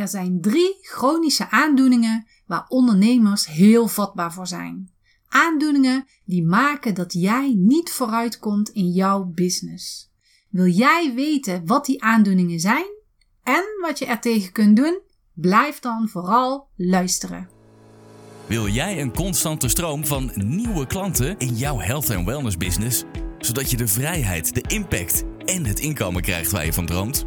Er zijn drie chronische aandoeningen waar ondernemers heel vatbaar voor zijn. Aandoeningen die maken dat jij niet vooruitkomt in jouw business. Wil jij weten wat die aandoeningen zijn en wat je er tegen kunt doen? Blijf dan vooral luisteren. Wil jij een constante stroom van nieuwe klanten in jouw health en wellness business, zodat je de vrijheid, de impact en het inkomen krijgt waar je van droomt?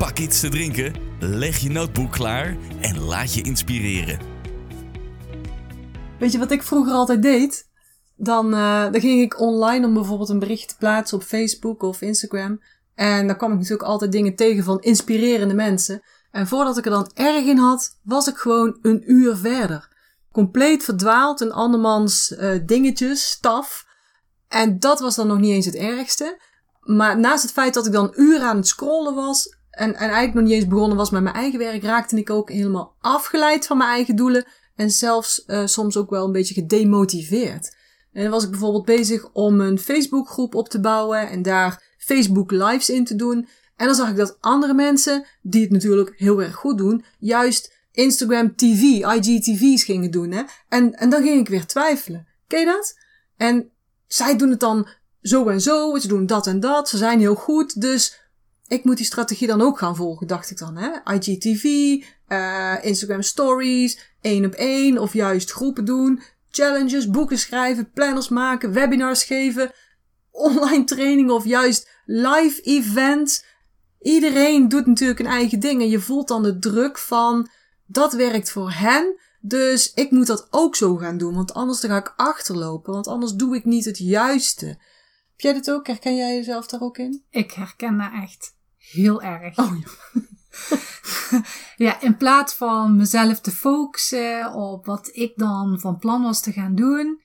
pak iets te drinken, leg je notebook klaar en laat je inspireren. Weet je wat ik vroeger altijd deed? Dan, uh, dan ging ik online om bijvoorbeeld een bericht te plaatsen op Facebook of Instagram. En dan kwam ik natuurlijk altijd dingen tegen van inspirerende mensen. En voordat ik er dan erg in had, was ik gewoon een uur verder. Compleet verdwaald in andermans uh, dingetjes, staf. En dat was dan nog niet eens het ergste. Maar naast het feit dat ik dan uren aan het scrollen was, en, en eigenlijk nog niet eens begonnen was met mijn eigen werk, raakte ik ook helemaal afgeleid van mijn eigen doelen. En zelfs uh, soms ook wel een beetje gedemotiveerd. En dan was ik bijvoorbeeld bezig om een Facebookgroep op te bouwen en daar Facebook lives in te doen. En dan zag ik dat andere mensen, die het natuurlijk heel erg goed doen, juist Instagram TV, IGTV's gingen doen. Hè? En, en dan ging ik weer twijfelen. Ken je dat? En zij doen het dan zo en zo, ze doen dat en dat, ze zijn heel goed, dus ik moet die strategie dan ook gaan volgen, dacht ik dan. Hè? IGTV, uh, Instagram stories, één op één of juist groepen doen, challenges, boeken schrijven, planners maken, webinars geven, online trainingen of juist live events. Iedereen doet natuurlijk een eigen ding en je voelt dan de druk van dat werkt voor hen. Dus ik moet dat ook zo gaan doen, want anders ga ik achterlopen, want anders doe ik niet het juiste. Heb jij dit ook? Herken jij jezelf daar ook in? Ik herken dat echt heel erg. Oh ja. ja, in plaats van mezelf te focussen op wat ik dan van plan was te gaan doen.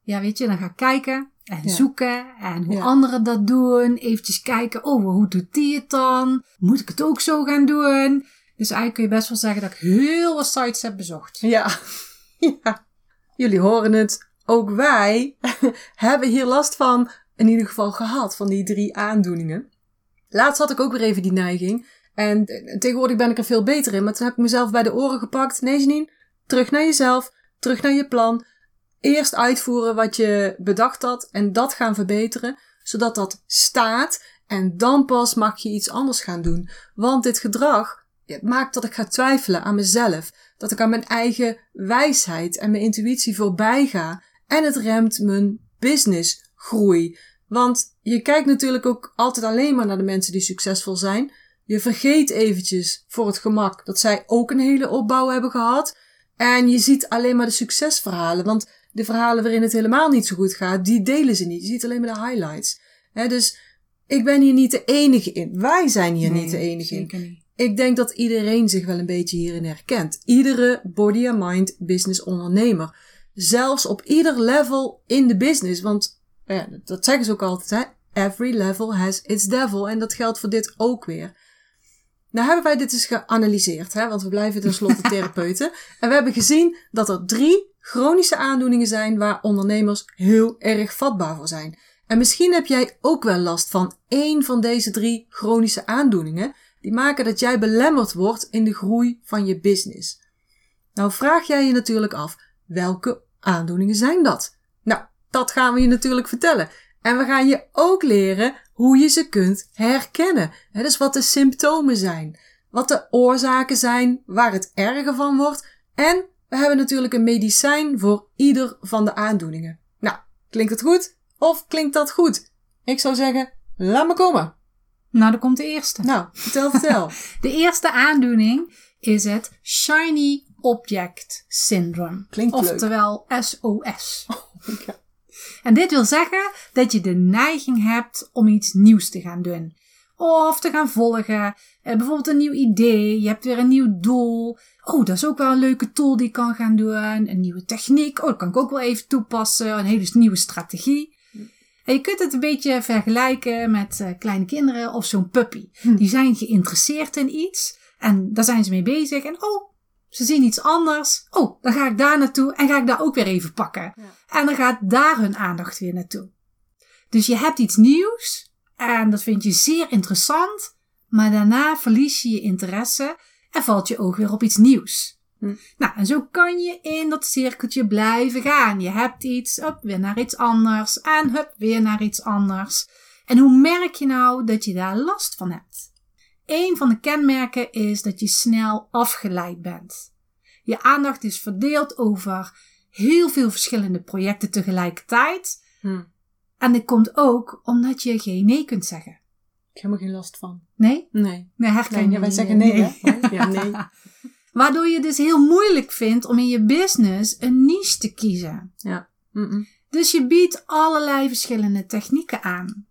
Ja, weet je, dan ga ik kijken en ja. zoeken en hoe ja. anderen dat doen. Eventjes kijken, oh, hoe doet die het dan? Moet ik het ook zo gaan doen? Dus eigenlijk kun je best wel zeggen dat ik heel wat sites heb bezocht. Ja, ja. jullie horen het. Ook wij hebben hier last van, in ieder geval gehad, van die drie aandoeningen. Laatst had ik ook weer even die neiging. En tegenwoordig ben ik er veel beter in. Maar toen heb ik mezelf bij de oren gepakt. Nee, Janine, terug naar jezelf. Terug naar je plan. Eerst uitvoeren wat je bedacht had. En dat gaan verbeteren. Zodat dat staat. En dan pas mag je iets anders gaan doen. Want dit gedrag maakt dat ik ga twijfelen aan mezelf. Dat ik aan mijn eigen wijsheid en mijn intuïtie voorbij ga. En het remt mijn businessgroei. Want je kijkt natuurlijk ook altijd alleen maar naar de mensen die succesvol zijn. Je vergeet eventjes voor het gemak dat zij ook een hele opbouw hebben gehad. En je ziet alleen maar de succesverhalen. Want de verhalen waarin het helemaal niet zo goed gaat, die delen ze niet. Je ziet alleen maar de highlights. He, dus ik ben hier niet de enige in. Wij zijn hier nee, niet de enige in. Niet. Ik denk dat iedereen zich wel een beetje hierin herkent. Iedere body and mind business ondernemer. Zelfs op ieder level in de business. Want ja, dat zeggen ze ook altijd. Hè? Every level has its devil. En dat geldt voor dit ook weer. Nou hebben wij dit eens geanalyseerd, hè? want we blijven tenslotte therapeuten. En we hebben gezien dat er drie chronische aandoeningen zijn waar ondernemers heel erg vatbaar voor zijn. En misschien heb jij ook wel last van één van deze drie chronische aandoeningen, die maken dat jij belemmerd wordt in de groei van je business. Nou vraag jij je natuurlijk af, welke aandoeningen zijn dat? Dat gaan we je natuurlijk vertellen. En we gaan je ook leren hoe je ze kunt herkennen. He, dus wat de symptomen zijn, wat de oorzaken zijn, waar het erger van wordt. En we hebben natuurlijk een medicijn voor ieder van de aandoeningen. Nou, klinkt het goed? Of klinkt dat goed? Ik zou zeggen, laat me komen. Nou, dan komt de eerste. Nou, vertel, vertel. de eerste aandoening is het Shiny Object Syndrome. Klinkt Oftewel SOS. Oh, ja. En dit wil zeggen dat je de neiging hebt om iets nieuws te gaan doen. Of te gaan volgen. Eh, bijvoorbeeld een nieuw idee. Je hebt weer een nieuw doel. oh, dat is ook wel een leuke tool die ik kan gaan doen. Een nieuwe techniek. Oh, dat kan ik ook wel even toepassen. Een hele nieuwe strategie. En je kunt het een beetje vergelijken met uh, kleine kinderen of zo'n puppy. Hm. Die zijn geïnteresseerd in iets en daar zijn ze mee bezig. En oh, ze zien iets anders. Oh, dan ga ik daar naartoe en ga ik daar ook weer even pakken. Ja. En dan gaat daar hun aandacht weer naartoe. Dus je hebt iets nieuws en dat vind je zeer interessant, maar daarna verlies je je interesse en valt je oog weer op iets nieuws. Hm. Nou, en zo kan je in dat cirkeltje blijven gaan. Je hebt iets, up, weer naar iets anders en hup, weer naar iets anders. En hoe merk je nou dat je daar last van hebt? Een van de kenmerken is dat je snel afgeleid bent. Je aandacht is verdeeld over heel veel verschillende projecten tegelijkertijd. Hm. En dit komt ook omdat je geen nee kunt zeggen. Ik heb er geen last van. Nee? Nee. Nee, herken ja, wij zeggen nee, hè? Ja, nee. Waardoor je dus heel moeilijk vindt om in je business een niche te kiezen. Ja. Dus je biedt allerlei verschillende technieken aan.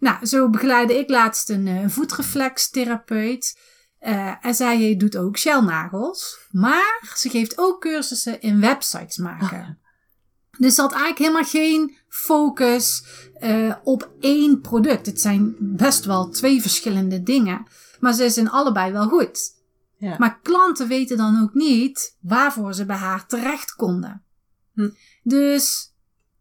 Nou, zo begeleidde ik laatst een uh, voetreflextherapeut. Uh, en zij doet ook shelnagels. Maar ze geeft ook cursussen in websites maken. Dus ze had eigenlijk helemaal geen focus uh, op één product. Het zijn best wel twee verschillende dingen. Maar ze is in allebei wel goed. Ja. Maar klanten weten dan ook niet waarvoor ze bij haar terecht konden. Hm. Dus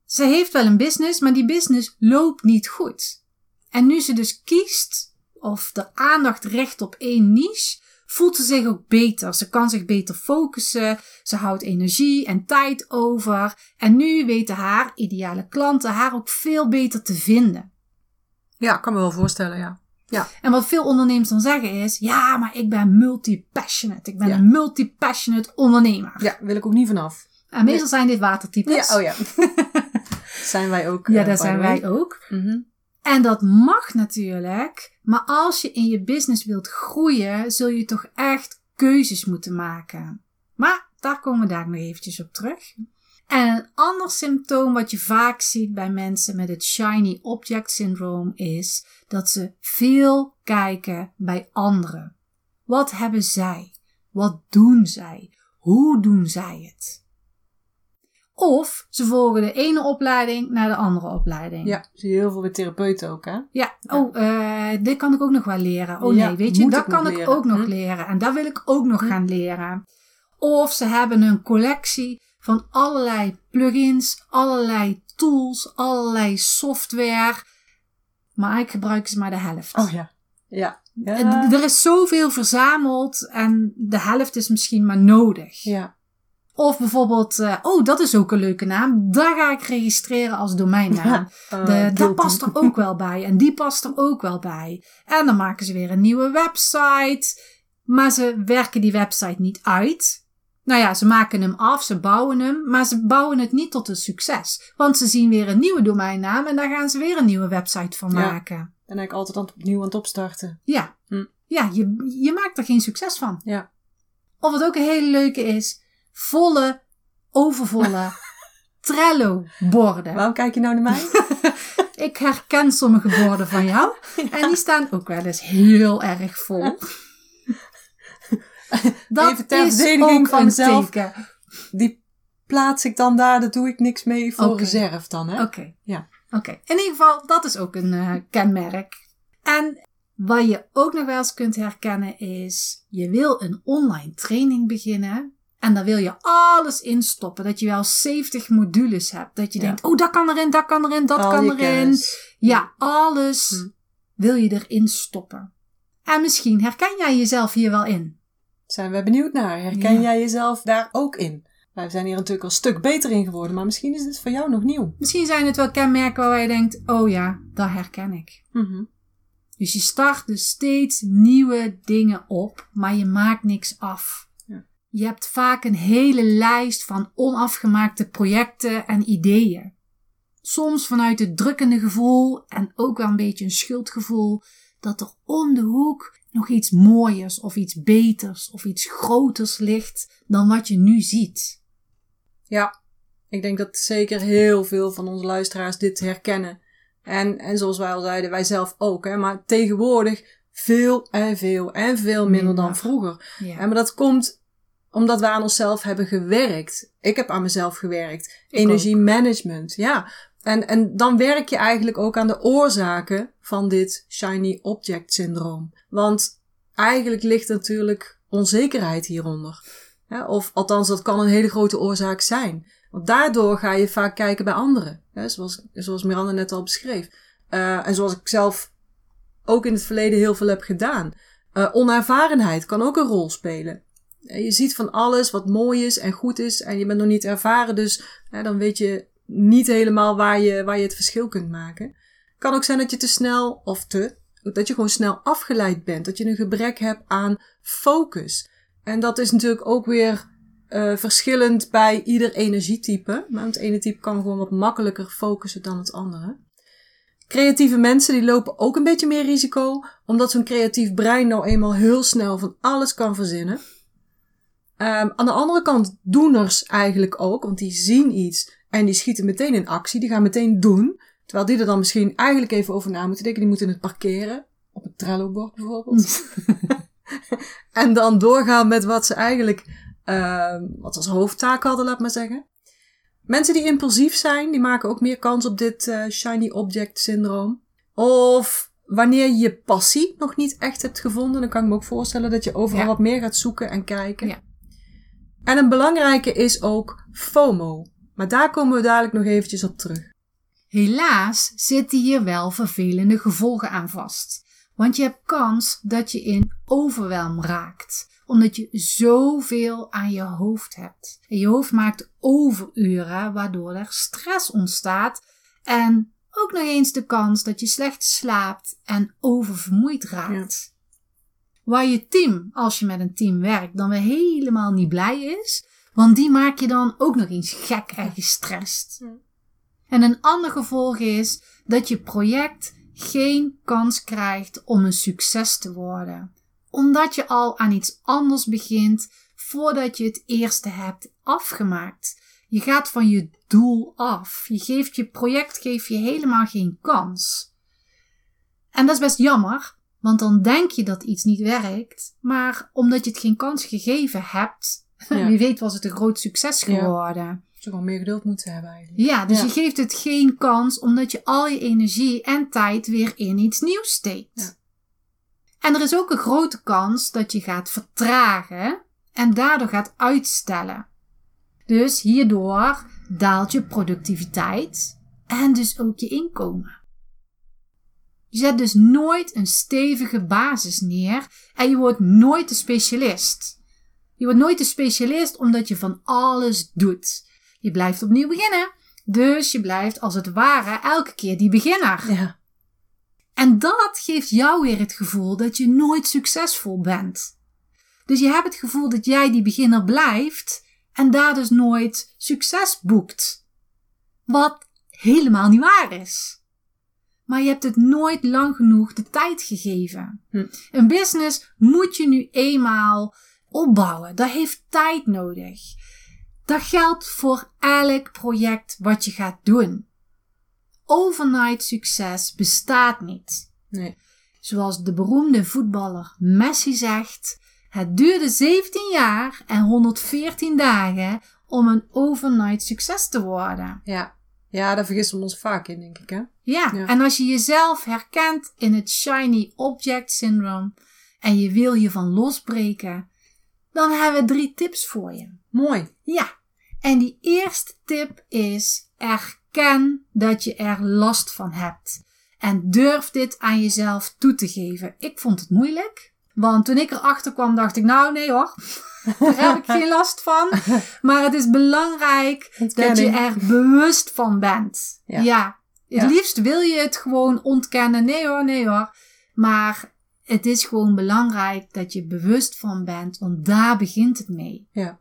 ze heeft wel een business, maar die business loopt niet goed. En nu ze dus kiest of de aandacht richt op één niche, voelt ze zich ook beter. Ze kan zich beter focussen. Ze houdt energie en tijd over. En nu weten haar ideale klanten haar ook veel beter te vinden. Ja, kan me wel voorstellen, ja. Ja. En wat veel ondernemers dan zeggen is: ja, maar ik ben multi-passionate. Ik ben Ja. een multi-passionate ondernemer. Ja, wil ik ook niet vanaf. En meestal zijn dit watertypes. Ja, oh ja. zijn wij ook. Ja, eh, dat by zijn wij ook. Mhm. En dat mag natuurlijk. Maar als je in je business wilt groeien, zul je toch echt keuzes moeten maken. Maar daar komen we daar nog eventjes op terug. En een ander symptoom wat je vaak ziet bij mensen met het shiny object syndroom is dat ze veel kijken bij anderen. Wat hebben zij? Wat doen zij? Hoe doen zij het? Of ze volgen de ene opleiding naar de andere opleiding. Ja, zie je heel veel bij therapeuten ook, hè? Ja, oh, eh, dit kan ik ook nog wel leren. Oh Ja, nee, weet je, dat kan ik leren. ook nog Hm. leren. En dat wil ik ook nog Hm. gaan leren. Of ze hebben een collectie van allerlei plugins, allerlei tools, allerlei software. Maar ik gebruik ze maar de helft. Oh ja. Ja. Eh, Ja. Er is zoveel verzameld en de helft is misschien maar nodig. ja. Of bijvoorbeeld, eh, oh, dat is ook een leuke naam. Daar ga ik registreren als domeinnaam. Eh, De, dat past er ook wel bij. En die past er ook wel bij. En dan maken ze weer een nieuwe website. Maar ze werken die website niet uit. Nou ja, ze maken hem af, ze bouwen hem. Maar ze bouwen het niet tot een succes. Want ze zien weer een nieuwe domeinnaam. En daar gaan ze weer een nieuwe website van Ja. maken. En eigenlijk altijd aan het opnieuw aan het opstarten. Ja, Hm. ja je, je maakt er geen succes van. Ja. Of wat ook een hele leuke is. Volle, overvolle Trello-borden. Waarom kijk je nou naar mij? Ik herken sommige borden van jou. En die staan ook wel eens heel erg vol. Dat Even ter is verdediging ook van mezelf. teken. Die plaats ik dan daar, daar doe ik niks mee voor Oké. reserve dan, hè? Oké. Ja. Oké. In ieder geval, dat is ook een eh, kenmerk. En wat je ook nog wel eens kunt herkennen is, je wil een online training beginnen. En daar wil je alles in stoppen. Dat je wel 70 modules hebt. Dat je Ja. denkt, oh, dat kan erin, dat kan erin, dat kan erin. kennis. Ja, alles Hm. wil je erin stoppen. En misschien herken jij jezelf hier wel in. Zijn we benieuwd naar. Herken Ja. jij jezelf daar ook in? Wij zijn hier natuurlijk al een stuk beter in geworden, maar misschien is dit voor jou nog nieuw. Misschien zijn het wel kenmerken waar je denkt, oh ja, dat herken ik. Mhm. Dus je start dus steeds nieuwe dingen op, maar je maakt niks af. Je hebt vaak een hele lijst van onafgemaakte projecten en ideeën. Soms vanuit het drukkende gevoel en ook wel een beetje een schuldgevoel dat er om de hoek nog iets mooiers of iets beters of iets groters ligt dan wat je nu ziet. Ja, ik denk dat zeker heel veel van onze luisteraars dit herkennen. En, en zoals wij al zeiden, wij zelf ook. Hè? Maar tegenwoordig veel en veel en veel minder dan vroeger. Ja. En maar dat komt Omdat we aan onszelf hebben gewerkt. Ik heb aan mezelf gewerkt. Energiemanagement, ja. En, en dan werk je eigenlijk ook aan de oorzaken van dit shiny object syndroom. Want eigenlijk ligt natuurlijk onzekerheid hieronder. of althans, dat kan een hele grote oorzaak zijn. Want daardoor ga je vaak kijken bij anderen. zoals, zoals Miranda net al beschreef. Uh, en zoals ik zelf ook in het verleden heel veel heb gedaan. Uh, onervarenheid kan ook een rol spelen. Je ziet van alles wat mooi is en goed is en je bent nog niet ervaren, dus dan weet je niet helemaal waar je, waar je het verschil kunt maken. Kan ook zijn dat je te snel of te, dat je gewoon snel afgeleid bent, dat je een gebrek hebt aan focus. En dat is natuurlijk ook weer uh, verschillend bij ieder energietype. Maar het ene type kan gewoon wat makkelijker focussen dan het andere. Creatieve mensen die lopen ook een beetje meer risico, omdat zo'n creatief brein nou eenmaal heel snel van alles kan verzinnen. Um, aan de andere kant doeners eigenlijk ook, want die zien iets en die schieten meteen in actie, die gaan meteen doen. Terwijl die er dan misschien eigenlijk even over na moeten denken, die moeten het parkeren. Op het Trello-bord bijvoorbeeld. en dan doorgaan met wat ze eigenlijk, uh, wat als hoofdtaak hadden, laat maar zeggen. Mensen die impulsief zijn, die maken ook meer kans op dit uh, shiny object syndroom. Of wanneer je je passie nog niet echt hebt gevonden, dan kan ik me ook voorstellen dat je overal wat meer gaat zoeken en kijken. Ja. En een belangrijke is ook FOMO. Maar daar komen we dadelijk nog eventjes op terug. Helaas zitten hier wel vervelende gevolgen aan vast. Want je hebt kans dat je in overwelm raakt omdat je zoveel aan je hoofd hebt. En je hoofd maakt overuren, waardoor er stress ontstaat en ook nog eens de kans dat je slecht slaapt en oververmoeid raakt. Waar je team, als je met een team werkt, dan weer helemaal niet blij is, want die maak je dan ook nog eens gek en gestrest. En een ander gevolg is dat je project geen kans krijgt om een succes te worden omdat je al aan iets anders begint voordat je het eerste hebt afgemaakt. Je gaat van je doel af. Je geeft je project geef je helemaal geen kans. En dat is best jammer, want dan denk je dat iets niet werkt, maar omdat je het geen kans gegeven hebt, wie weet was het een groot succes geworden. Ja. Je gewoon meer geduld moeten hebben eigenlijk. Ja, dus je geeft het geen kans omdat je al je energie en tijd weer in iets nieuws steekt. En er is ook een grote kans dat je gaat vertragen en daardoor gaat uitstellen. Dus hierdoor daalt je productiviteit en dus ook je inkomen. Je zet dus nooit een stevige basis neer en je wordt nooit de specialist. Je wordt nooit de specialist omdat je van alles doet. Je blijft opnieuw beginnen. Dus je blijft als het ware elke keer die beginner. Ja. En dat geeft jou weer het gevoel dat je nooit succesvol bent. Dus je hebt het gevoel dat jij die beginner blijft en daar dus nooit succes boekt. Wat helemaal niet waar is. Maar je hebt het nooit lang genoeg de tijd gegeven. Hm. Een business moet je nu eenmaal opbouwen. Dat heeft tijd nodig. Dat geldt voor elk project wat je gaat doen overnight succes bestaat niet. Nee. Zoals de beroemde voetballer Messi zegt, het duurde 17 jaar en 114 dagen om een overnight succes te worden. Ja. Ja, daar vergissen we ons vaak in, denk ik, hè? Ja, ja. en als je jezelf herkent in het shiny object syndrome en je wil je van losbreken, dan hebben we drie tips voor je. Mooi. Ja. En die eerste tip is er Ken dat je er last van hebt. En durf dit aan jezelf toe te geven. Ik vond het moeilijk. Want toen ik erachter kwam, dacht ik, nou nee hoor, daar heb ik geen last van. Maar het is belangrijk dat je er bewust van bent. Ja. ja. Het liefst wil je het gewoon ontkennen. Nee hoor, nee hoor. Maar het is gewoon belangrijk dat je bewust van bent, want daar begint het mee. Ja.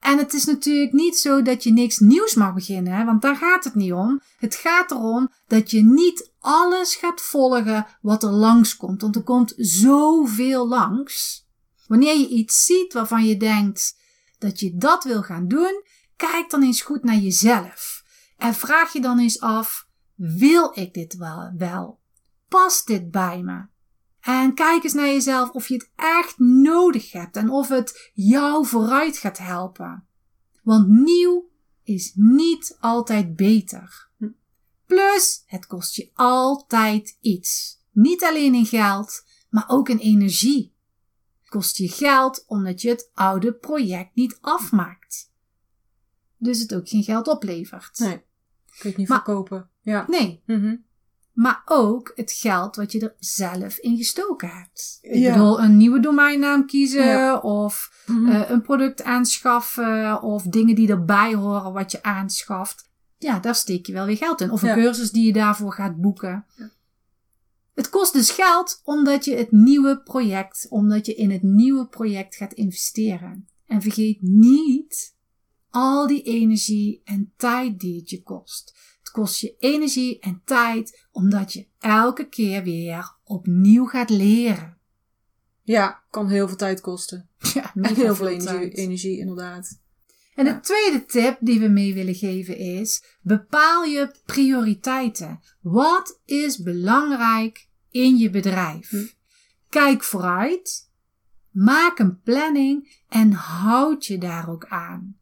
En het is natuurlijk niet zo dat je niks nieuws mag beginnen, want daar gaat het niet om. Het gaat erom dat je niet alles gaat volgen wat er langskomt, want er komt zoveel langs. Wanneer je iets ziet waarvan je denkt dat je dat wil gaan doen, kijk dan eens goed naar jezelf. En vraag je dan eens af, wil ik dit wel? wel? Past dit bij me? En kijk eens naar jezelf of je het echt nodig hebt en of het jou vooruit gaat helpen. Want nieuw is niet altijd beter. Plus, het kost je altijd iets. Niet alleen in geld, maar ook in energie. Het kost je geld omdat je het oude project niet afmaakt. Dus het ook geen geld oplevert. Nee, kun je het niet Maar- verkopen. Ja. Nee, Mhm. maar ook het geld wat je er zelf in gestoken hebt. Ik Ja. bedoel, een nieuwe domeinnaam kiezen Ja. of Mhm. eh, een product aanschaffen of dingen die erbij horen wat je aanschaft. Ja, daar steek je wel weer geld in. Of een Ja. cursus die je daarvoor gaat boeken. Het kost dus geld omdat je het nieuwe project, omdat je in het nieuwe project gaat investeren. En vergeet niet al die energie en tijd die het je kost. Het kost je energie en tijd omdat je elke keer weer opnieuw gaat leren. ja, kan heel veel tijd kosten. Ja, En heel veel energie inderdaad. En de tweede tip die we mee willen geven is: bepaal je prioriteiten. Wat is belangrijk in je bedrijf? Hm. Kijk vooruit, maak een planning en houd je daar ook aan.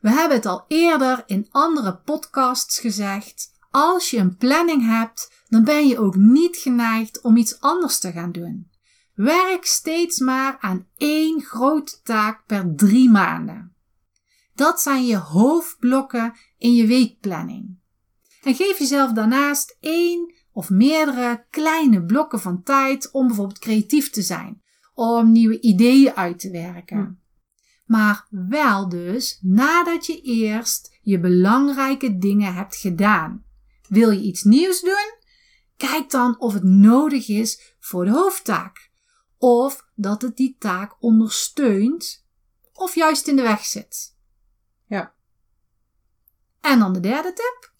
We hebben het al eerder in andere podcasts gezegd. Als je een planning hebt, dan ben je ook niet geneigd om iets anders te gaan doen. Werk steeds maar aan één grote taak per drie maanden. Dat zijn je hoofdblokken in je weekplanning. En geef jezelf daarnaast één of meerdere kleine blokken van tijd om bijvoorbeeld creatief te zijn, om nieuwe ideeën uit te werken. Hm. Maar wel dus nadat je eerst je belangrijke dingen hebt gedaan. Wil je iets nieuws doen? Kijk dan of het nodig is voor de hoofdtaak. Of dat het die taak ondersteunt of juist in de weg zit. En dan de derde tip.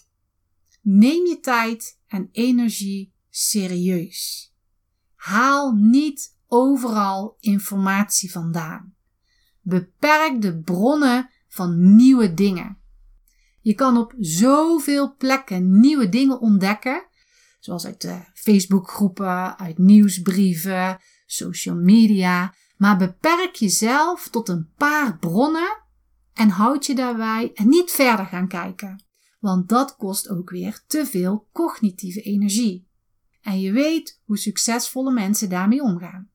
Neem je tijd en energie serieus. Haal niet overal informatie vandaan. Beperk de bronnen van nieuwe dingen. Je kan op zoveel plekken nieuwe dingen ontdekken, zoals uit de Facebookgroepen, uit nieuwsbrieven, social media, maar beperk jezelf tot een paar bronnen en houd je daarbij en niet verder gaan kijken, want dat kost ook weer te veel cognitieve energie. En je weet hoe succesvolle mensen daarmee omgaan.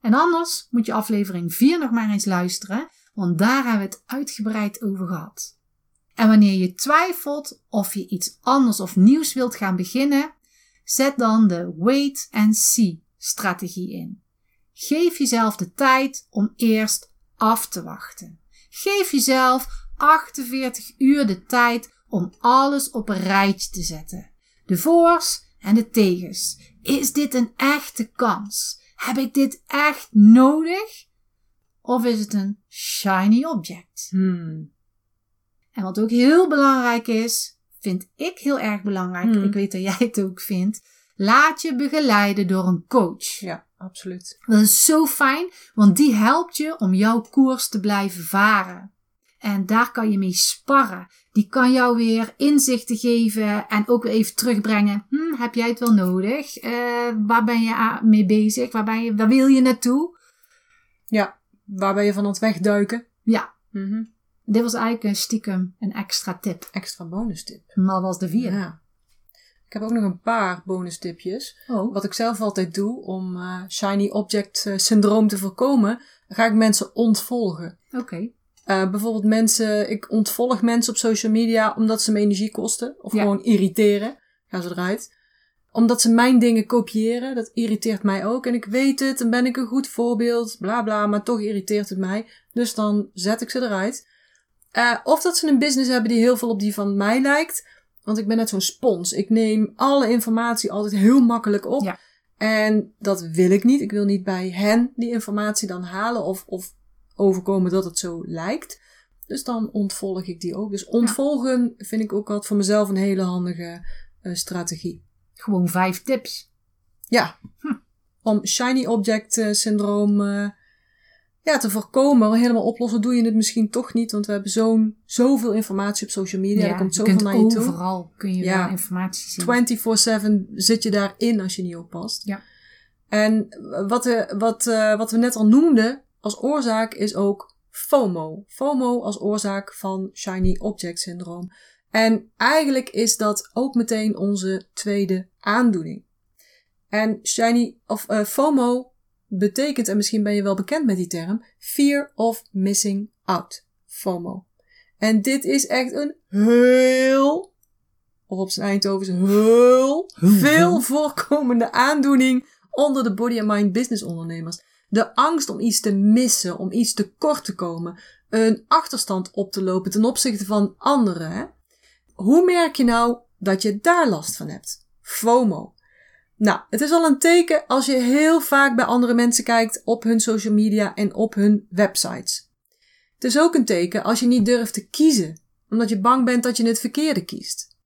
En anders moet je aflevering 4 nog maar eens luisteren, want daar hebben we het uitgebreid over gehad. En wanneer je twijfelt of je iets anders of nieuws wilt gaan beginnen, zet dan de wait and see strategie in. Geef jezelf de tijd om eerst af te wachten. Geef jezelf 48 uur de tijd om alles op een rijtje te zetten. De voors en de tegens. Is dit een echte kans? Heb ik dit echt nodig? Of is het een shiny object? Hmm. En wat ook heel belangrijk is, vind ik heel erg belangrijk. Hmm. Ik weet dat jij het ook vindt. Laat je begeleiden door een coach. Ja, absoluut. Dat is zo fijn, want die helpt je om jouw koers te blijven varen. En daar kan je mee sparren. Die kan jou weer inzichten geven en ook weer even terugbrengen. Hm, heb jij het wel nodig? Eh, waar ben je mee bezig? Waar, ben je, waar wil je naartoe? Ja, waar ben je van het wegduiken? Ja, Mhm. dit was eigenlijk een stiekem een extra tip. Extra bonus tip. Maar was de vierde. Ja. Ik heb ook nog een paar bonus tipjes. Oh, Wat ik zelf altijd doe om eh, shiny object eh, syndroom te voorkomen, ga ik mensen ontvolgen. oké. Eh, bijvoorbeeld mensen, ik ontvolg mensen op social media omdat ze me energie kosten. Of Ja. gewoon irriteren. Gaan ze eruit. Omdat ze mijn dingen kopiëren. Dat irriteert mij ook. En ik weet het. En ben ik een goed voorbeeld. Bla bla. Maar toch irriteert het mij. Dus dan zet ik ze eruit. Of dat ze een business hebben die heel veel op die van mij lijkt. Want ik ben net zo'n spons. Ik neem alle informatie altijd heel makkelijk op. Ja. En dat wil ik niet. Ik wil niet bij hen die informatie dan halen. Of, of overkomen dat het zo lijkt. Dus dan ontvolg ik die ook. Dus ontvolgen vind ik ook altijd voor mezelf een hele handige eh, strategie. Gewoon vijf tips. Ja, om shiny object eh, syndroom eh, ja, te voorkomen. Maar helemaal oplossen doe je het misschien toch niet. Want we hebben zo'n, zoveel informatie op social media. er komt zoveel naar je toe. overal kun je Ja. wel informatie zien. 24-7 zit je daarin als je niet oppast. Ja. En wat, we, wat, uh, wat we net al noemden als oorzaak is ook FOMO. FOMO als oorzaak van Shiny Object Syndroom. En eigenlijk is dat ook meteen onze tweede aandoening. En shiny of uh, FOMO betekent, en misschien ben je wel bekend met die term, fear of missing out. FOMO. En dit is echt een heel, of op zijn Eindhovens, heel veel voorkomende aandoening onder de body and mind business ondernemers. De angst om iets te missen, om iets te kort te komen, een achterstand op te lopen ten opzichte van anderen. Hè? Hoe merk je nou dat je daar last van hebt? FOMO. Nou, het is al een teken als je heel vaak bij andere mensen kijkt op hun social media en op hun websites. Het is ook een teken als je niet durft te kiezen, omdat je bang bent dat je het verkeerde kiest.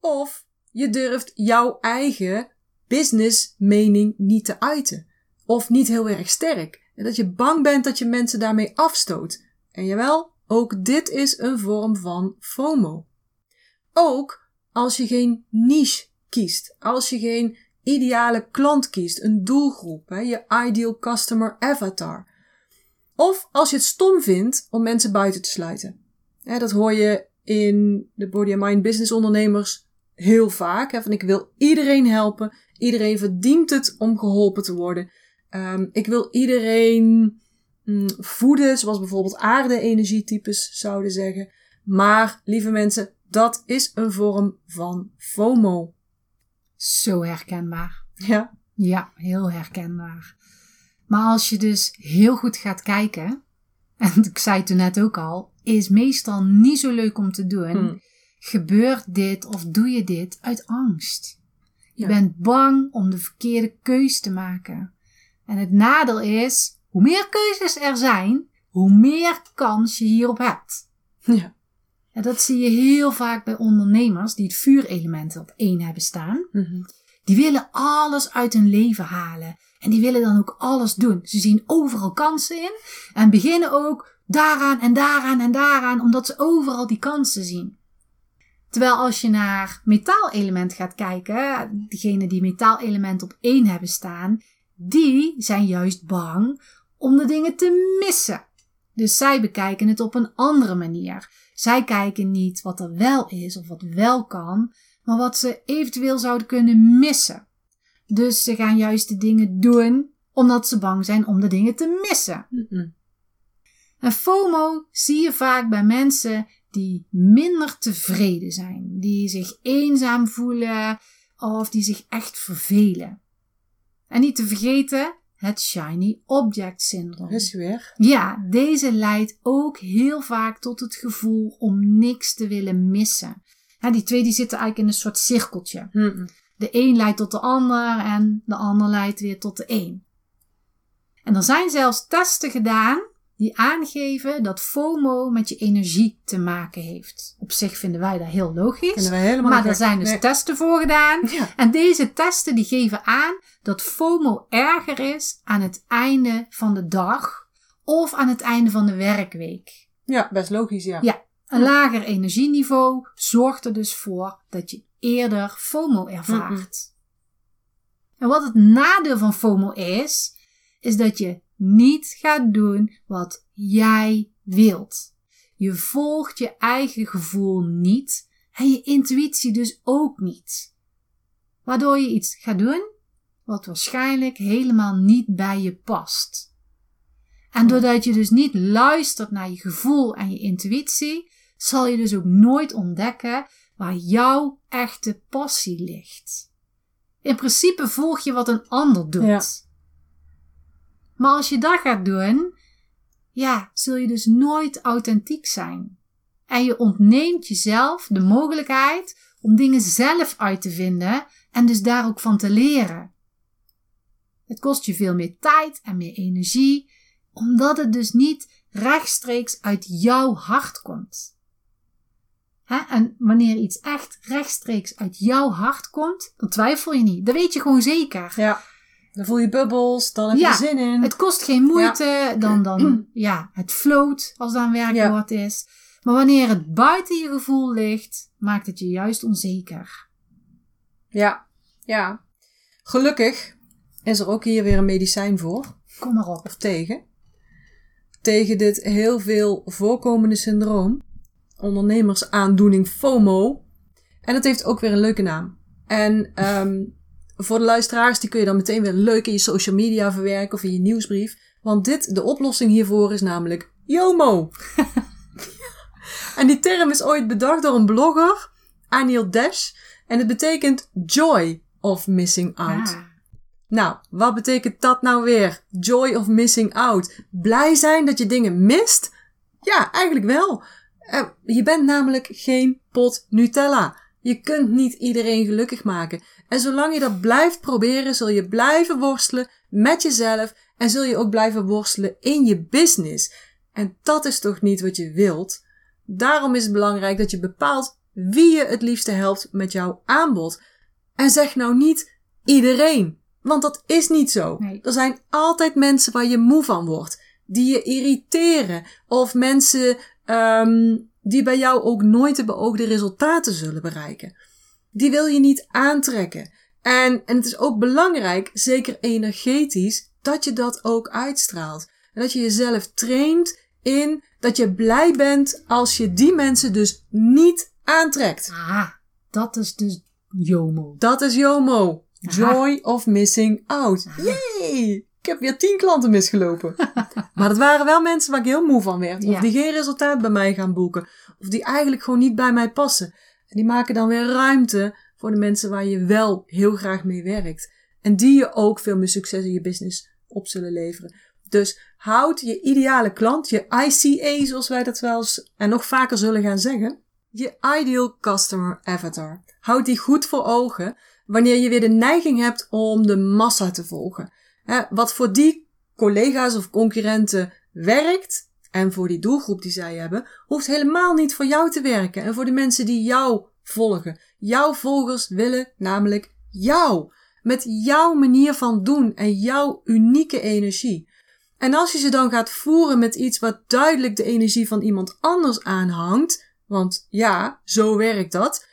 Of je durft jouw eigen business mening niet te uiten. Of niet heel erg sterk. En dat je bang bent dat je mensen daarmee afstoot. En jawel, ook dit is een vorm van FOMO. Ook als je geen niche kiest, als je geen ideale klant kiest, een doelgroep, hè, je ideal customer avatar. Of als je het stom vindt om mensen buiten te sluiten. Dat hoor je in de body and mind business ondernemers heel vaak. Hè, van ik wil iedereen helpen. Iedereen verdient het om geholpen te worden. Um, ik wil iedereen mm, voeden, zoals bijvoorbeeld aarde-energietypes zouden zeggen. Maar, lieve mensen, dat is een vorm van FOMO. Zo herkenbaar. Ja. Ja, heel herkenbaar. Maar als je dus heel goed gaat kijken, en ik zei het toen net ook al, is meestal niet zo leuk om te doen. Hmm. Gebeurt dit of doe je dit uit angst? Je bent bang om de verkeerde keus te maken. En het nadeel is, hoe meer keuzes er zijn, hoe meer kans je hierop hebt. Ja. En dat zie je heel vaak bij ondernemers die het vuurelement op één hebben staan. Mhm. Die willen alles uit hun leven halen. En die willen dan ook alles doen. Ze zien overal kansen in. En beginnen ook daaraan en daaraan en daaraan, omdat ze overal die kansen zien. Terwijl als je naar metaalelement gaat kijken, diegenen die metaalelement op één hebben staan, die zijn juist bang om de dingen te missen. Dus zij bekijken het op een andere manier. Zij kijken niet wat er wel is of wat wel kan, maar wat ze eventueel zouden kunnen missen. Dus ze gaan juist de dingen doen omdat ze bang zijn om de dingen te missen. En FOMO zie je vaak bij mensen die minder tevreden zijn, die zich eenzaam voelen of die zich echt vervelen. En niet te vergeten, het shiny object syndroom. Is weer. Ja, deze leidt ook heel vaak tot het gevoel om niks te willen missen. Ja, die twee die zitten eigenlijk in een soort cirkeltje. De een leidt tot de ander en de ander leidt weer tot de een. En er zijn zelfs testen gedaan die aangeven dat FOMO met je energie te maken heeft. Op zich vinden wij dat heel logisch. maar er zijn dus testen voor gedaan. En deze testen die geven aan dat FOMO erger is aan het einde van de dag of aan het einde van de werkweek. Ja, best logisch, ja. Ja, een lager energieniveau zorgt er dus voor dat je eerder FOMO ervaart. En wat het nadeel van FOMO is, is dat je niet gaat doen wat jij wilt. Je volgt je eigen gevoel niet en je intuïtie dus ook niet. Waardoor je iets gaat doen wat waarschijnlijk helemaal niet bij je past. En doordat je dus niet luistert naar je gevoel en je intuïtie, zal je dus ook nooit ontdekken waar jouw echte passie ligt. In principe volg je wat een ander doet. Maar als je dat gaat doen, ja, zul je dus nooit authentiek zijn. En je ontneemt jezelf de mogelijkheid om dingen zelf uit te vinden en dus daar ook van te leren. Het kost je veel meer tijd en meer energie, omdat het dus niet rechtstreeks uit jouw hart komt. En wanneer iets echt rechtstreeks uit jouw hart komt, dan twijfel je niet. Dat weet je gewoon zeker. Ja. Dan voel je bubbels, dan heb je zin in. Het kost geen moeite, dan, dan, ja, het float als dat een werkwoord is. Maar wanneer het buiten je gevoel ligt, maakt het je juist onzeker. Ja, ja. Gelukkig is er ook hier weer een medicijn voor. Kom maar op. Of tegen. Tegen dit heel veel voorkomende syndroom. Ondernemersaandoening FOMO. En het heeft ook weer een leuke naam. En ehm, voor de luisteraars, die kun je dan meteen weer leuk in je social media verwerken of in je nieuwsbrief. Want dit, de oplossing hiervoor is namelijk YOMO. en die term is ooit bedacht door een blogger, Anil Dash. En het betekent joy of missing out. Ah. Nou, wat betekent dat nou weer? Joy of missing out. Blij zijn dat je dingen mist? Ja, eigenlijk wel. Eh, je bent namelijk geen pot Nutella. Je kunt niet iedereen gelukkig maken. En zolang je dat blijft proberen, zul je blijven worstelen met jezelf en zul je ook blijven worstelen in je business. En dat is toch niet wat je wilt? Daarom is het belangrijk dat je bepaalt wie je het liefste helpt met jouw aanbod. En zeg nou niet iedereen, want dat is niet zo. Nee. Er zijn altijd mensen waar je moe van wordt, die je irriteren, of mensen ehm, die bij jou ook nooit de beoogde resultaten zullen bereiken. Die wil je niet aantrekken. En, en het is ook belangrijk, zeker energetisch, dat je dat ook uitstraalt. En dat je jezelf traint in dat je blij bent als je die mensen dus niet aantrekt. Ah, dat is dus JOMO. Dat is JOMO. Joy of missing out. Yay! Ik heb weer tien klanten misgelopen. maar dat waren wel mensen waar ik heel moe van werd. Of Ja. die geen resultaat bij mij gaan boeken. Of die eigenlijk gewoon niet bij mij passen. En die maken dan weer ruimte voor de mensen waar je wel heel graag mee werkt. En die je ook veel meer succes in je business op zullen leveren. Dus houd je ideale klant, je ICA zoals wij dat wel eens en nog vaker zullen gaan zeggen. Je ideal customer avatar. Houd die goed voor ogen wanneer je weer de neiging hebt om de massa te volgen. Wat voor die collega's of concurrenten werkt en voor die doelgroep die zij hebben, hoeft helemaal niet voor jou te werken. En voor de mensen die jou volgen. Jouw volgers willen namelijk jou. Met jouw manier van doen en jouw unieke energie. En als je ze dan gaat voeren met iets wat duidelijk de energie van iemand anders aanhangt, want ja, zo werkt dat,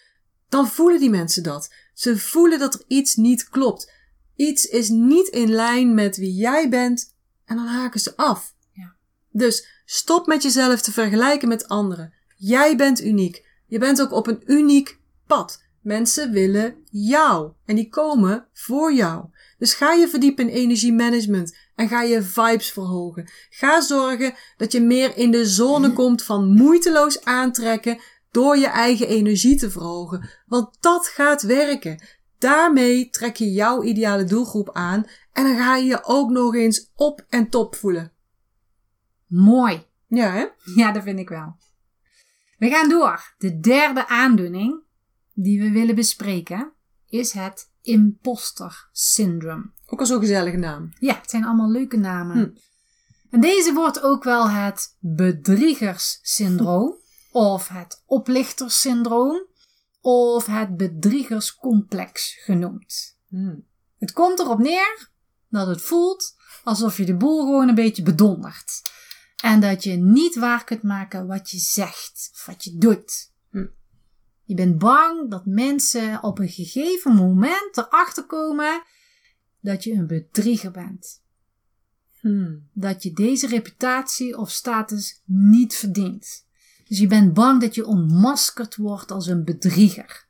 dan voelen die mensen dat. Ze voelen dat er iets niet klopt. Iets is niet in lijn met wie jij bent en dan haken ze af. Ja. Dus stop met jezelf te vergelijken met anderen. Jij bent uniek. Je bent ook op een uniek pad. Mensen willen jou en die komen voor jou. Dus ga je verdiepen in energiemanagement en ga je vibes verhogen. Ga zorgen dat je meer in de zone komt van moeiteloos aantrekken door je eigen energie te verhogen. Want dat gaat werken. Daarmee trek je jouw ideale doelgroep aan en dan ga je je ook nog eens op en top voelen. Mooi. Ja, hè? Ja, dat vind ik wel. We gaan door. De derde aandoening die we willen bespreken is het imposter syndroom. Ook al zo'n gezellige naam. Ja, het zijn allemaal leuke namen. Hm. En deze wordt ook wel het bedriegerssyndroom, of het oplichterssyndroom, of het bedriegerscomplex genoemd. Hmm. Het komt erop neer dat het voelt alsof je de boel gewoon een beetje bedondert. En dat je niet waar kunt maken wat je zegt of wat je doet. Hm. Je bent bang dat mensen op een gegeven moment erachter komen dat je een bedrieger bent. Hmm. Dat je deze reputatie of status niet verdient. Dus je bent bang dat je ontmaskerd wordt als een bedrieger.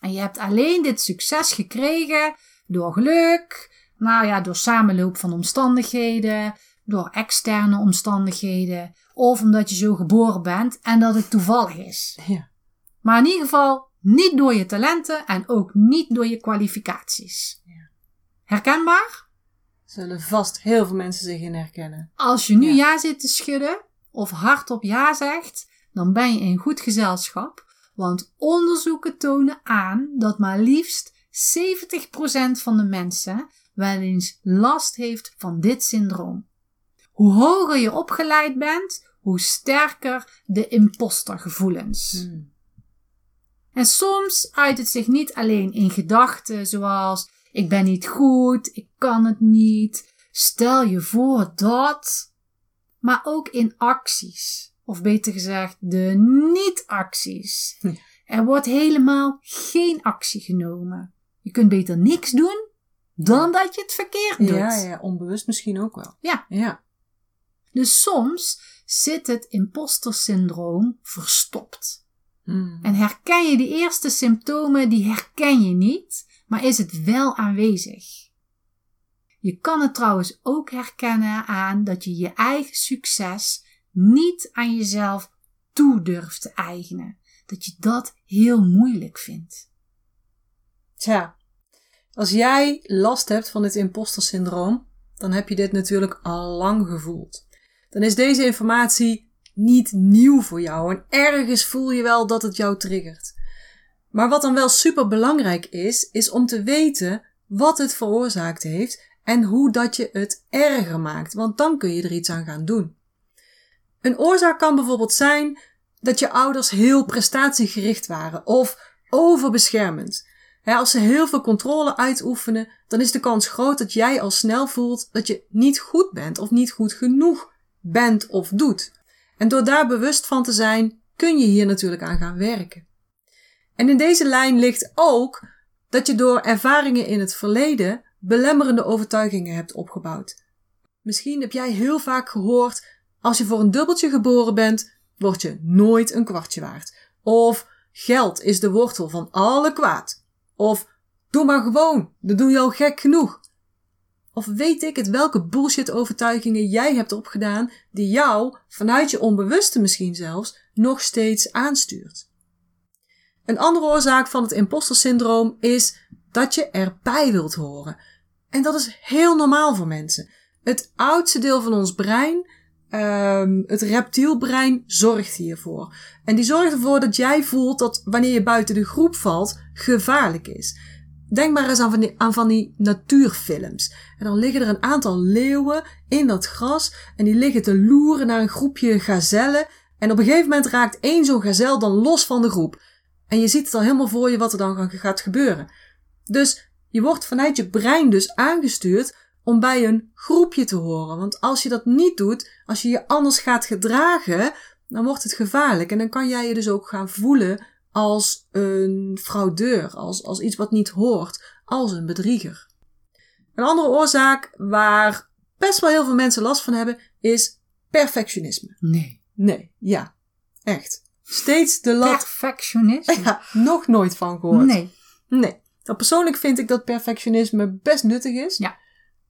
En je hebt alleen dit succes gekregen door geluk, nou ja, door samenloop van omstandigheden, door externe omstandigheden, of omdat je zo geboren bent en dat het toevallig is. Ja. Maar in ieder geval niet door je talenten en ook niet door je kwalificaties. Herkenbaar? Zullen vast heel veel mensen zich in herkennen. Als je nu Ja. ja. zit te schudden of hardop ja zegt, dan ben je in goed gezelschap. Want onderzoeken tonen aan dat maar liefst 70% van de mensen wel eens last heeft van dit syndroom. Hoe hoger je opgeleid bent, hoe sterker de impostergevoelens. Hmm. En soms uit het zich niet alleen in gedachten zoals ik ben niet goed, ik kan het niet, stel je voor dat, maar ook in acties. Of beter gezegd, de niet-acties. Hm. Er wordt helemaal geen actie genomen. Je kunt beter niks doen dan dat je het verkeerd doet. Ja, ja, onbewust misschien ook wel. Ja. Ja. Dus soms zit het imposter-syndroom verstopt. Hmm. En herken je de eerste symptomen, die herken je niet, maar is het wel aanwezig. Je kan het trouwens ook herkennen aan dat je je eigen succes niet aan jezelf toe durft te eigenen. Dat je dat heel moeilijk vindt. Tja, als jij last hebt van dit imposter-syndroom, dan heb je dit natuurlijk al lang gevoeld. Dan is deze informatie niet nieuw voor jou en ergens voel je wel dat het jou triggert. Maar wat dan wel super belangrijk is, is om te weten wat het veroorzaakt heeft en hoe dat je het erger maakt, want dan kun je er iets aan gaan doen. Een oorzaak kan bijvoorbeeld zijn dat je ouders heel prestatiegericht waren of overbeschermend. als ze heel veel controle uitoefenen, dan is de kans groot dat jij al snel voelt dat je niet goed bent of niet goed genoeg bent of doet. En door daar bewust van te zijn, kun je hier natuurlijk aan gaan werken. En in deze lijn ligt ook dat je door ervaringen in het verleden belemmerende overtuigingen hebt opgebouwd. Misschien heb jij heel vaak gehoord: als je voor een dubbeltje geboren bent, word je nooit een kwartje waard. Of geld is de wortel van alle kwaad. Of doe maar gewoon, dat doe je al gek genoeg. Of weet ik het welke bullshit overtuigingen jij hebt opgedaan die jou, vanuit je onbewuste misschien zelfs, nog steeds aanstuurt. Een andere oorzaak van het imposter syndroom is dat je erbij wilt horen. En dat is heel normaal voor mensen. Het oudste deel van ons brein, um, het reptielbrein, zorgt hiervoor. En die zorgt ervoor dat jij voelt dat wanneer je buiten de groep valt, gevaarlijk is. Denk maar eens aan van, die, van die natuurfilms. En dan liggen er een aantal leeuwen in dat gras en die liggen te loeren naar een groepje gazellen. En op een gegeven moment raakt één zo'n gazel dan los van de groep. En je ziet het al helemaal voor je wat er dan gaat gebeuren. Dus je wordt vanuit je brein dus aangestuurd om bij een groepje te horen. Want als je dat niet doet, als je je anders gaat gedragen, dan wordt het gevaarlijk. En dan kan jij je dus ook gaan voelen als een fraudeur, als, als iets wat niet hoort, als een bedrieger. Een andere oorzaak waar best wel heel veel mensen last van hebben, is perfectionisme. Nee. Nee, ja. Echt. Steeds de lat. Perfectionisme? Ja, nog nooit van gehoord. Nee. Nee. Nou, persoonlijk vind ik dat perfectionisme best nuttig is. Ja.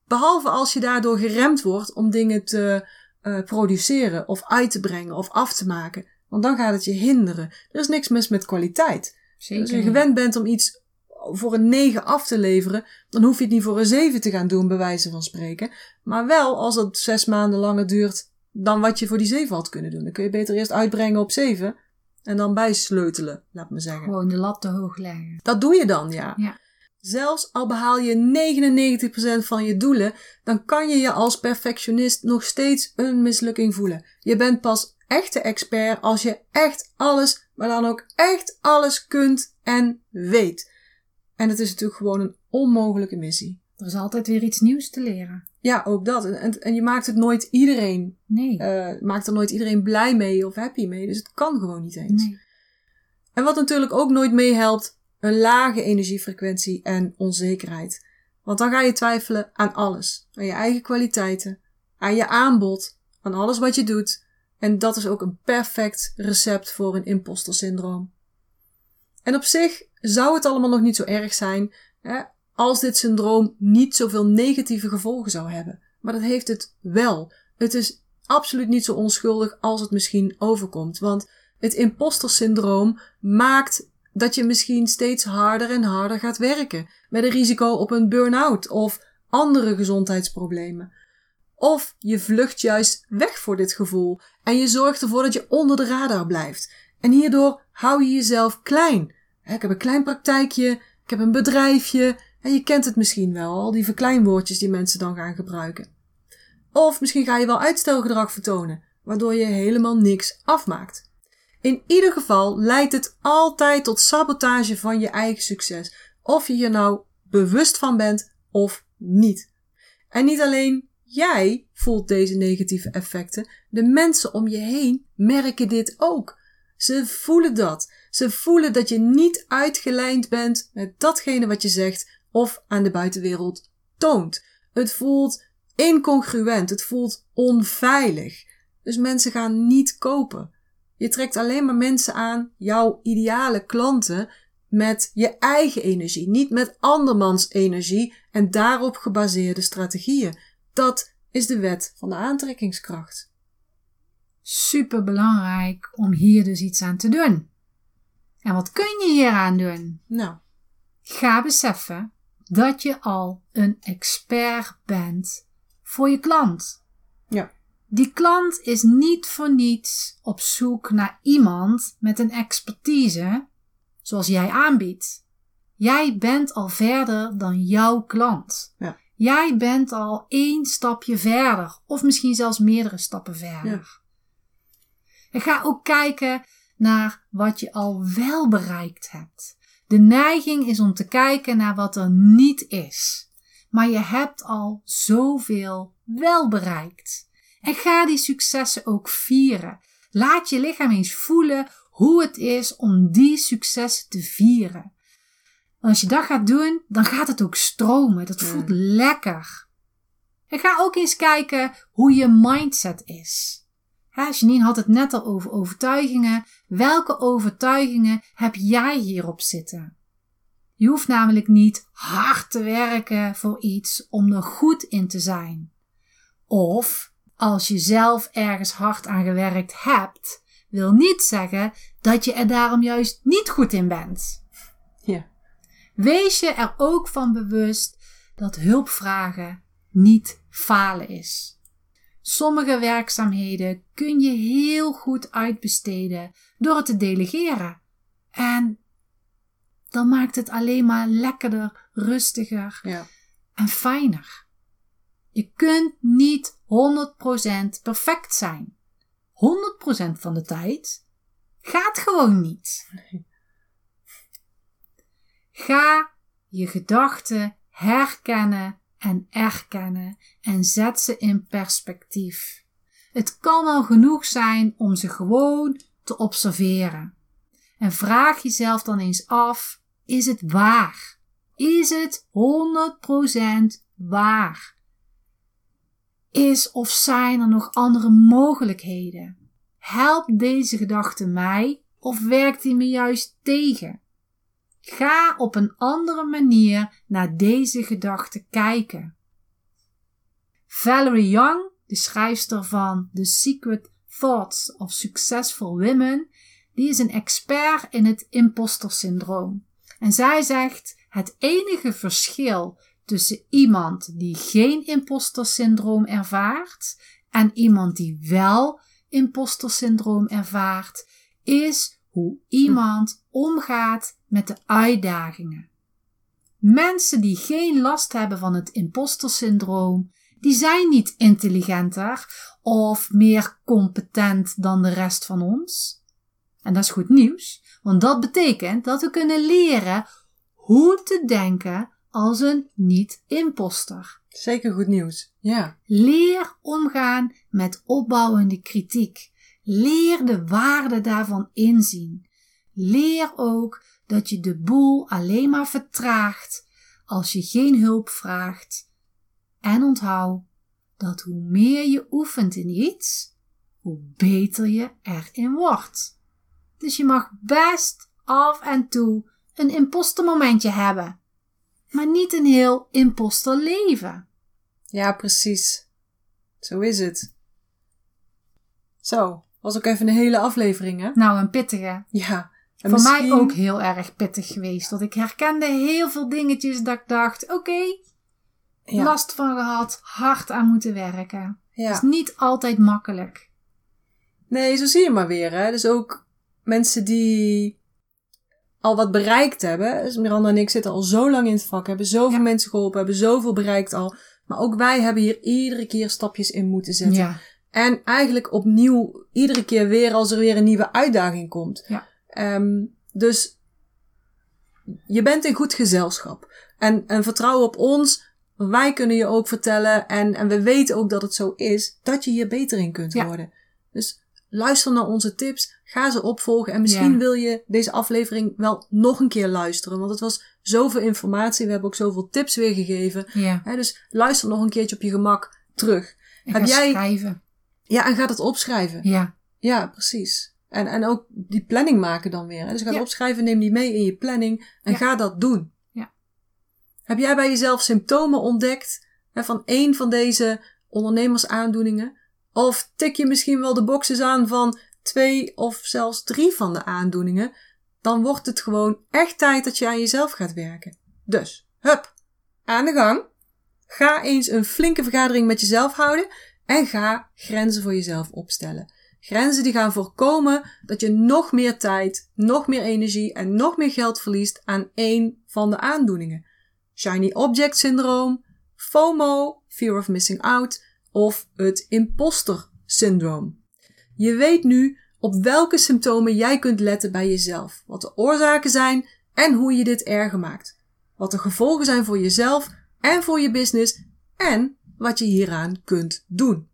Behalve als je daardoor geremd wordt om dingen te uh, produceren of uit te brengen of af te maken. Want dan gaat het je hinderen. Er is niks mis met kwaliteit. Zeker. Als je gewend bent om iets voor een 9 af te leveren, dan hoef je het niet voor een 7 te gaan doen, bij wijze van spreken. Maar wel als het zes maanden langer duurt dan wat je voor die 7 had kunnen doen. Dan kun je beter eerst uitbrengen op 7 en dan bijsleutelen, laat me zeggen. Gewoon de lat te hoog leggen. Dat doe je dan, ja. Ja. Zelfs al behaal je 99% van je doelen, dan kan je je als perfectionist nog steeds een mislukking voelen. Je bent pas echte expert als je echt alles, maar dan ook echt alles kunt en weet. En het is natuurlijk gewoon een onmogelijke missie. Er is altijd weer iets nieuws te leren. Ja, ook dat. En, en, je maakt het nooit iedereen, Nee. uh, maakt er nooit iedereen blij mee of happy mee. Dus het kan gewoon niet eens. nee. En wat natuurlijk ook nooit meehelpt, een lage energiefrequentie en onzekerheid. Want dan ga je twijfelen aan alles. Aan je eigen kwaliteiten, aan je aanbod, aan alles wat je doet. En dat is ook een perfect recept voor een imposter syndroom. En op zich zou het allemaal nog niet zo erg zijn hè, als dit syndroom niet zoveel negatieve gevolgen zou hebben. Maar dat heeft het wel. Het is absoluut niet zo onschuldig als het misschien overkomt. Want het imposter syndroom maakt dat je misschien steeds harder en harder gaat werken. Met een risico op een burn-out of andere gezondheidsproblemen. Of je vlucht juist weg voor dit gevoel en je zorgt ervoor dat je onder de radar blijft. En hierdoor hou je jezelf klein. Ik heb een klein praktijkje, ik heb een bedrijfje en je kent het misschien wel, al die verkleinwoordjes die mensen dan gaan gebruiken. Of misschien ga je wel uitstelgedrag vertonen, waardoor je helemaal niks afmaakt. In ieder geval leidt het altijd tot sabotage van je eigen succes, of je hier nou bewust van bent of niet. En niet alleen jij voelt deze negatieve effecten, de mensen om je heen merken dit ook. Ze voelen dat. Ze voelen dat je niet uitgelijnd bent met datgene wat je zegt of aan de buitenwereld toont. Het voelt incongruent. Het voelt onveilig. Dus mensen gaan niet kopen. Je trekt alleen maar mensen aan, jouw ideale klanten, met je eigen energie, niet met andermans energie en daarop gebaseerde strategieën. Dat is de wet van de aantrekkingskracht. Super belangrijk om hier dus iets aan te doen. En wat kun je hier aan doen? Nou, Ga beseffen dat je al een expert bent voor je klant. ja, Die klant is niet voor niets op zoek naar iemand met een expertise zoals jij aanbiedt. Jij bent al verder dan jouw klant. Ja. Jij bent al één stapje verder, of misschien zelfs meerdere stappen verder. En ga ook kijken naar wat je al wel bereikt hebt. De neiging is om te kijken naar wat er niet is. Maar je hebt al zoveel wel bereikt. En ga die successen ook vieren. Laat je lichaam eens voelen hoe het is om die successen te vieren. En als je dat gaat doen, dan gaat het ook stromen. Dat voelt lekker. En ga ook eens kijken hoe je mindset is. Hè, Janine had het net al over overtuigingen. Welke overtuigingen heb jij hierop zitten? Je hoeft namelijk niet hard te werken voor iets om er goed in te zijn. Of als je zelf ergens hard aan gewerkt hebt, wil niet zeggen dat je er daarom juist niet goed in bent. ja, Wees je er ook van bewust dat hulpvragen niet falen is. Sommige werkzaamheden kun je heel goed uitbesteden door het te delegeren. En dan maakt het alleen maar lekkerder, rustiger ja, en fijner. Je kunt niet 100% perfect zijn. 100% van de tijd gaat gewoon niet. Ga je gedachten herkennen en erkennen en zet ze in perspectief. Het kan al genoeg zijn om ze gewoon te observeren. En vraag jezelf dan eens af: is het waar? Is het 100% waar? Is of zijn er nog andere mogelijkheden? Helpt deze gedachte mij of werkt die me juist tegen? Ga op een andere manier naar deze gedachte kijken. Valerie Young, de schrijfster van The Secret Thoughts of Successful Women, die is een expert in het imposter syndroom. En zij zegt: het enige verschil tussen iemand die geen imposter syndroom ervaart en iemand die wel imposter syndroom ervaart, is hoe iemand omgaat met de uitdagingen. Mensen die geen last hebben van het imposter syndroom, die zijn niet intelligenter of meer competent dan de rest van ons. En dat is goed nieuws, want dat betekent dat we kunnen leren hoe te denken als een niet-imposter. zeker goed nieuws. Ja, Leer omgaan met opbouwende kritiek. Leer de waarde daarvan inzien. Leer ook dat je de boel alleen maar vertraagt als je geen hulp vraagt. En onthoud dat hoe meer je oefent in iets, hoe beter je erin wordt. Dus je mag best af en toe een impostermomentje hebben, maar niet een heel imposter leven. ja, precies. Zo is het. Zo, was ook even een hele aflevering, hè? Nou, een pittige. Ja. En Voor mij misschien- ook heel erg pittig geweest. Dat ik herkende heel veel dingetjes dat ik dacht, oké, Ja, last van gehad, hard aan moeten werken. ja. is niet altijd makkelijk. Nee, zo zie je maar weer, hè. Dus ook mensen die al wat bereikt hebben. Dus Miranda en ik zitten al zo lang in het vak, hebben zoveel Ja. mensen geholpen, hebben zoveel bereikt al. Maar ook wij hebben hier iedere keer stapjes in moeten zetten. Ja, En eigenlijk opnieuw, iedere keer weer als er weer een nieuwe uitdaging komt. Ja. Ehm, dus je bent in goed gezelschap. En, en vertrouw op ons. Wij kunnen je ook vertellen, en, en we weten ook dat het zo is, dat je hier beter in kunt Ja. worden. Dus luister naar onze tips, ga ze opvolgen. En misschien Ja. wil je deze aflevering wel nog een keer luisteren, want het was zoveel informatie. We hebben ook zoveel tips weergegeven. Ja. Hè, dus luister nog een keertje op je gemak terug. Heb jij- schrijven. Ja, en ga het opschrijven. Ja. Ja, precies. En, en ook die planning maken dan weer. Hè? Dus ga Ja. opschrijven, neem die mee in je planning en Ja. ga dat doen. Ja. Heb jij bij jezelf symptomen ontdekt hè, van één van deze ondernemersaandoeningen? Of tik je misschien wel de boxes aan van twee of zelfs drie van de aandoeningen? Dan wordt het gewoon echt tijd dat je aan jezelf gaat werken. Dus, hup, aan de gang. Ga eens een flinke vergadering met jezelf houden en ga grenzen voor jezelf opstellen. Grenzen die gaan voorkomen dat je nog meer tijd, nog meer energie en nog meer geld verliest aan één van de aandoeningen. Shiny Object Syndroom, FOMO, Fear of Missing Out of het Imposter Syndroom. Je weet nu op welke symptomen jij kunt letten bij jezelf, wat de oorzaken zijn en hoe je dit erger maakt. Wat de gevolgen zijn voor jezelf en voor je business en wat je hieraan kunt doen.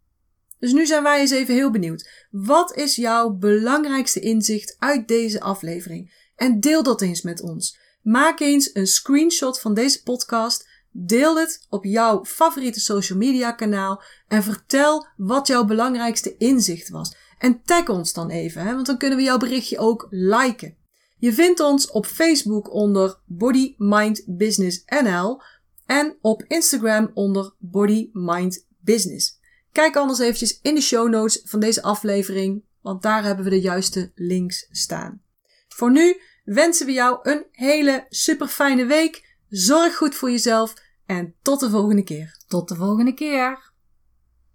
Dus nu zijn wij eens even heel benieuwd. Wat is jouw belangrijkste inzicht uit deze aflevering? En deel dat eens met ons. Maak eens een screenshot van deze podcast. Deel het op jouw favoriete social media kanaal. En vertel wat jouw belangrijkste inzicht was. En tag ons dan even, hè, want dan kunnen we jouw berichtje ook liken. Je vindt ons op Facebook onder Body Mind Business NL en op Instagram onder Body Mind Business. Kijk anders eventjes in de show notes van deze aflevering, want daar hebben we de juiste links staan. Voor nu wensen we jou een hele super fijne week. Zorg goed voor jezelf en tot de volgende keer. Tot de volgende keer.